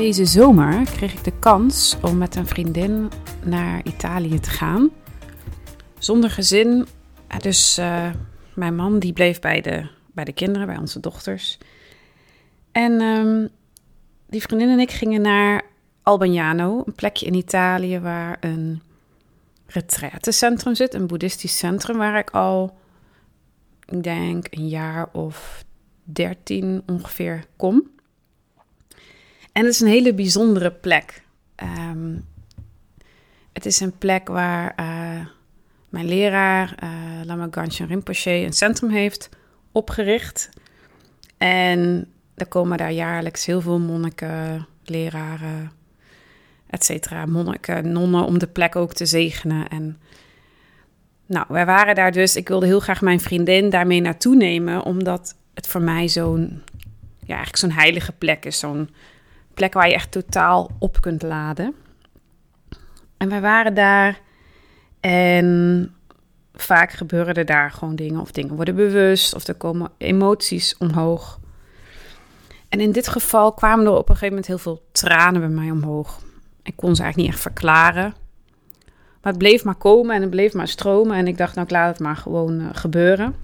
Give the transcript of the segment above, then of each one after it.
Deze zomer kreeg ik de kans om met een vriendin naar Italië te gaan. Zonder gezin. Dus uh, mijn man die bleef bij de, bij de kinderen, bij onze dochters. En um, die vriendin en ik gingen naar Albagnano, een plekje in Italië waar een retraitecentrum zit. Een boeddhistisch centrum waar ik al, ik denk, een jaar of dertien ongeveer kom. En het is een hele bijzondere plek. Um, het is een plek waar uh, mijn leraar, uh, Lama Ganchen Rinpoche, een centrum heeft opgericht. En er komen daar jaarlijks heel veel monniken, leraren, et cetera, monniken, nonnen om de plek ook te zegenen. En nou, wij waren daar dus, ik wilde heel graag mijn vriendin daarmee naartoe nemen, omdat het voor mij zo'n, ja, eigenlijk zo'n heilige plek is, zo'n plek waar je echt totaal op kunt laden. En wij waren daar en vaak gebeuren daar gewoon dingen of dingen worden bewust of er komen emoties omhoog. En in dit geval kwamen er op een gegeven moment heel veel tranen bij mij omhoog. Ik kon ze eigenlijk niet echt verklaren. Maar het bleef maar komen en het bleef maar stromen. En ik dacht, nou, ik laat het maar gewoon uh, gebeuren.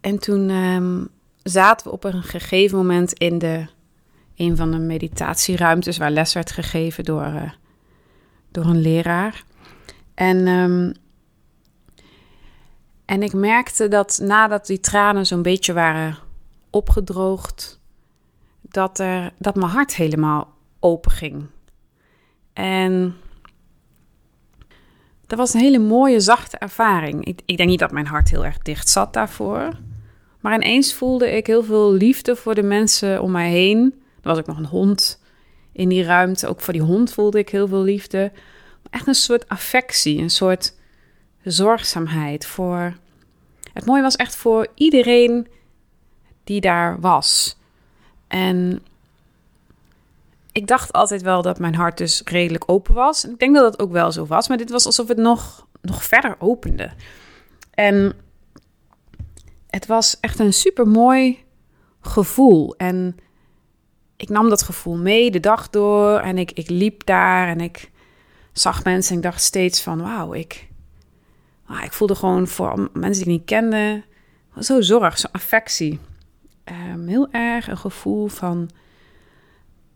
En toen um, zaten we op een gegeven moment in de, een van de meditatieruimtes waar les werd gegeven door, uh, door een leraar. En, um, en ik merkte dat nadat die tranen zo'n beetje waren opgedroogd, dat, er, dat mijn hart helemaal open ging. En dat was een hele mooie, zachte ervaring. Ik, ik denk niet dat mijn hart heel erg dicht zat daarvoor. Maar ineens voelde ik heel veel liefde voor de mensen om mij heen. Er was ook nog een hond in die ruimte. Ook voor die hond voelde ik heel veel liefde. Echt een soort affectie, een soort zorgzaamheid voor. Het mooie was echt voor iedereen die daar was. En ik dacht altijd wel dat mijn hart dus redelijk open was. ik denk dat dat ook wel zo was. Maar dit was alsof het nog, nog verder opende. En het was echt een super mooi gevoel. En ik nam dat gevoel mee de dag door. En ik, ik liep daar en ik zag mensen. En ik dacht steeds van wauw, ik, ik voelde gewoon voor mensen die ik niet kende. Zo zorg, zo affectie. Um, heel erg een gevoel van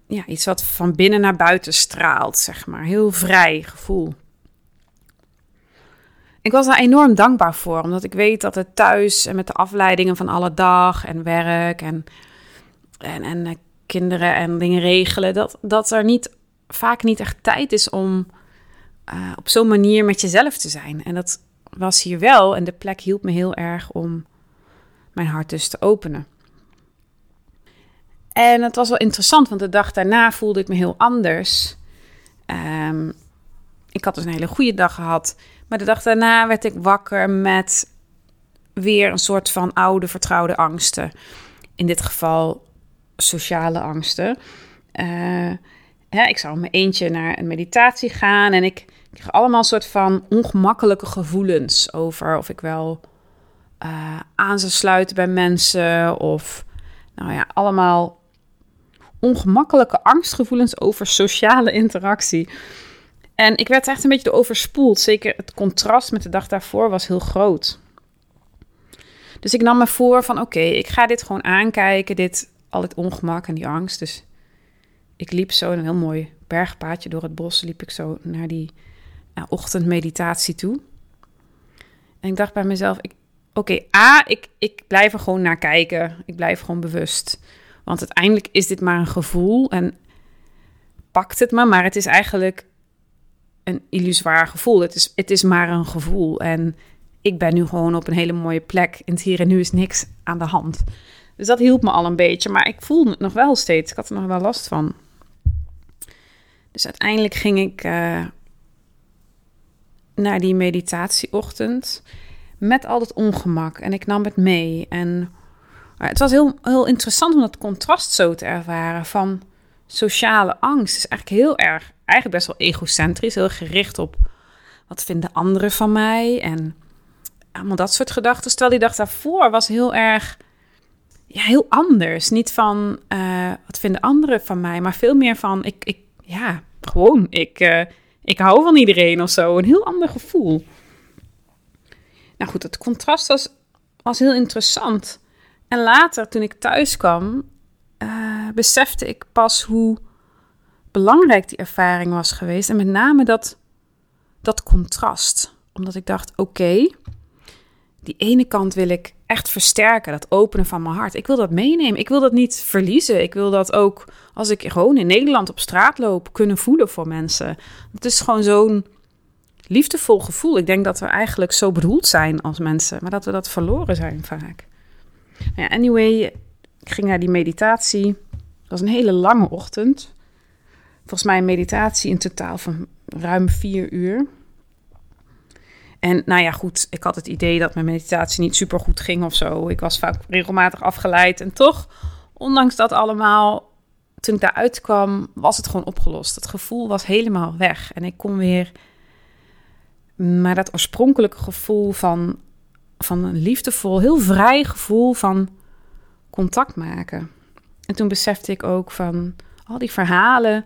ja, iets wat van binnen naar buiten straalt, zeg maar. Heel vrij gevoel. Ik was daar enorm dankbaar voor, omdat ik weet dat het thuis en met de afleidingen van alle dag en werk en, en, en eh, kinderen en dingen regelen, dat, dat er niet, vaak niet echt tijd is om uh, op zo'n manier met jezelf te zijn. En dat was hier wel en de plek hielp me heel erg om mijn hart dus te openen. En het was wel interessant, want de dag daarna voelde ik me heel anders. Um, ik had dus een hele goede dag gehad. Maar de dag daarna werd ik wakker met weer een soort van oude vertrouwde angsten. In dit geval sociale angsten. Ja, ik zou mijn eentje naar een meditatie gaan en ik kreeg allemaal soort van ongemakkelijke gevoelens over of ik wel uh, aan zou sluiten bij mensen of nou ja, allemaal ongemakkelijke angstgevoelens over sociale interactie. En ik werd echt een beetje overspoeld. Zeker het contrast met de dag daarvoor was heel groot. Dus ik nam me voor van oké, ik ga dit gewoon aankijken. Dit, al het ongemak en die angst. Dus ik liep zo een heel mooi bergpaadje door het bos. Liep ik zo naar die uh, ochtendmeditatie toe. En ik dacht bij mezelf, oké, A, ik, ik blijf er gewoon naar kijken. Ik blijf gewoon bewust. Want uiteindelijk is dit maar een gevoel en pakt het me, maar het is eigenlijk een illusoir gevoel. Het is, het is maar een gevoel. En ik ben nu gewoon op een hele mooie plek. In het hier en nu is niks aan de hand. Dus dat hielp me al een beetje. Maar ik voelde het nog wel steeds. Ik had er nog wel last van. Dus uiteindelijk ging ik uh, naar die meditatieochtend met al het ongemak. En ik nam het mee. En het was heel, heel interessant om dat contrast zo te ervaren van sociale angst. is eigenlijk heel erg, eigenlijk best wel egocentrisch, heel gericht op wat vinden anderen van mij en allemaal dat soort gedachten. Terwijl die dag daarvoor was heel erg, ja, heel anders. Niet van uh, wat vinden anderen van mij, maar veel meer van ik, ik ja, gewoon, ik, uh, ik hou van iedereen of zo. Een heel ander gevoel. Nou goed, het contrast was, was heel interessant. En later, toen ik thuis kwam, besefte ik pas hoe belangrijk die ervaring was geweest. En met name dat, dat contrast. Omdat ik dacht: oké, die ene kant wil ik echt versterken, dat openen van mijn hart. Ik wil dat meenemen. Ik wil dat niet verliezen. Ik wil dat ook als ik gewoon in Nederland op straat loop kunnen voelen voor mensen. Het is gewoon zo'n liefdevol gevoel. Ik denk dat we eigenlijk zo bedoeld zijn als mensen, maar dat we dat verloren zijn vaak. Ja, anyway, ik ging naar die meditatie. Was een hele lange ochtend. Volgens mij een meditatie in totaal van ruim vier uur. En nou ja, goed, ik had het idee dat mijn meditatie niet super goed ging of zo. Ik was vaak regelmatig afgeleid. En toch, ondanks dat allemaal, toen ik daaruit kwam, was het gewoon opgelost. Het gevoel was helemaal weg. En ik kon weer. Maar dat oorspronkelijke gevoel van van een liefdevol, heel vrij gevoel van contact maken. En toen besefte ik ook van al die verhalen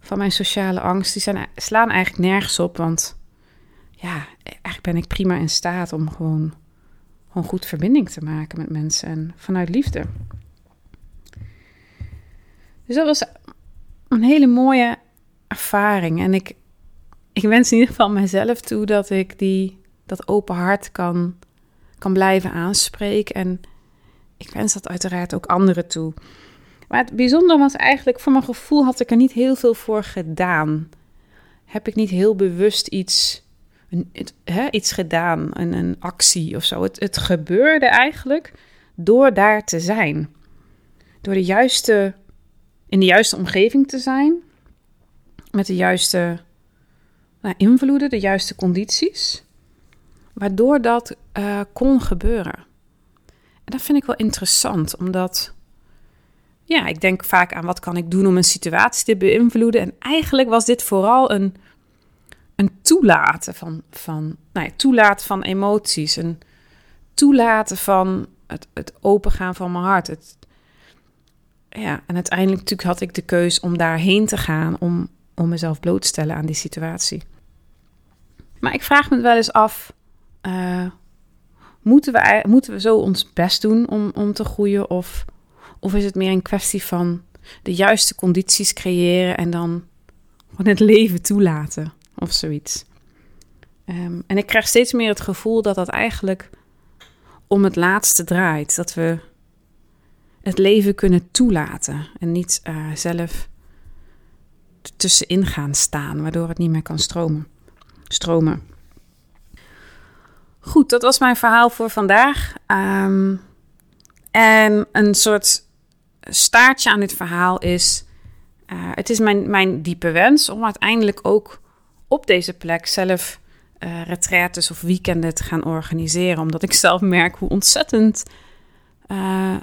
van mijn sociale angst, die zijn, slaan eigenlijk nergens op. Want ja, eigenlijk ben ik prima in staat om gewoon, gewoon goed verbinding te maken met mensen en vanuit liefde. Dus dat was een hele mooie ervaring. En ik, ik wens in ieder geval mezelf toe dat ik die dat open hart kan, kan blijven aanspreken. En ik wens dat uiteraard ook anderen toe. Maar het bijzondere was eigenlijk, voor mijn gevoel had ik er niet heel veel voor gedaan. Heb ik niet heel bewust iets, een, hè, iets gedaan, een, een actie of zo. Het, het gebeurde eigenlijk door daar te zijn. Door de juiste, in de juiste omgeving te zijn. Met de juiste nou, invloeden, de juiste condities waardoor dat uh, kon gebeuren. En dat vind ik wel interessant, omdat ja, ik denk vaak aan wat kan ik doen om een situatie te beïnvloeden. En eigenlijk was dit vooral een, een toelaten van, van, nou ja, van emoties, een toelaten van het, het opengaan van mijn hart. Het, ja, en uiteindelijk natuurlijk had ik de keus om daarheen te gaan, om, om mezelf bloot te stellen aan die situatie. Maar ik vraag me wel eens af, uh, moeten, we, moeten we zo ons best doen om, om te groeien? Of, of is het meer een kwestie van de juiste condities creëren en dan gewoon het leven toelaten of zoiets? Um, en ik krijg steeds meer het gevoel dat dat eigenlijk om het laatste draait. Dat we het leven kunnen toelaten en niet uh, zelf tussenin gaan staan, waardoor het niet meer kan stromen. stromen. Goed, dat was mijn verhaal voor vandaag. Um, en een soort staartje aan dit verhaal is: uh, het is mijn, mijn diepe wens om uiteindelijk ook op deze plek zelf uh, retraites of weekenden te gaan organiseren. Omdat ik zelf merk hoe ontzettend uh,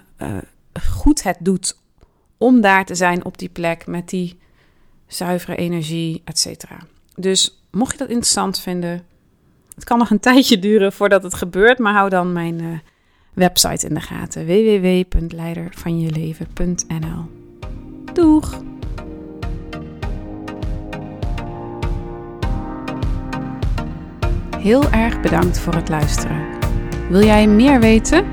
goed het doet om daar te zijn op die plek met die zuivere energie, et. Dus mocht je dat interessant vinden, het kan nog een tijdje duren voordat het gebeurt, maar hou dan mijn uh, website in de gaten: www.leidervanjeleven.nl. Doeg! Heel erg bedankt voor het luisteren. Wil jij meer weten?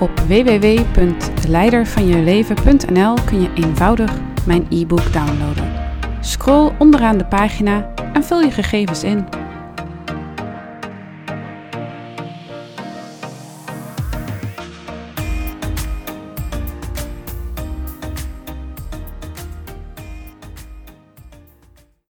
Op www.leidervanjeleven.nl kun je eenvoudig mijn e-book downloaden. Scroll onderaan de pagina en vul je gegevens in.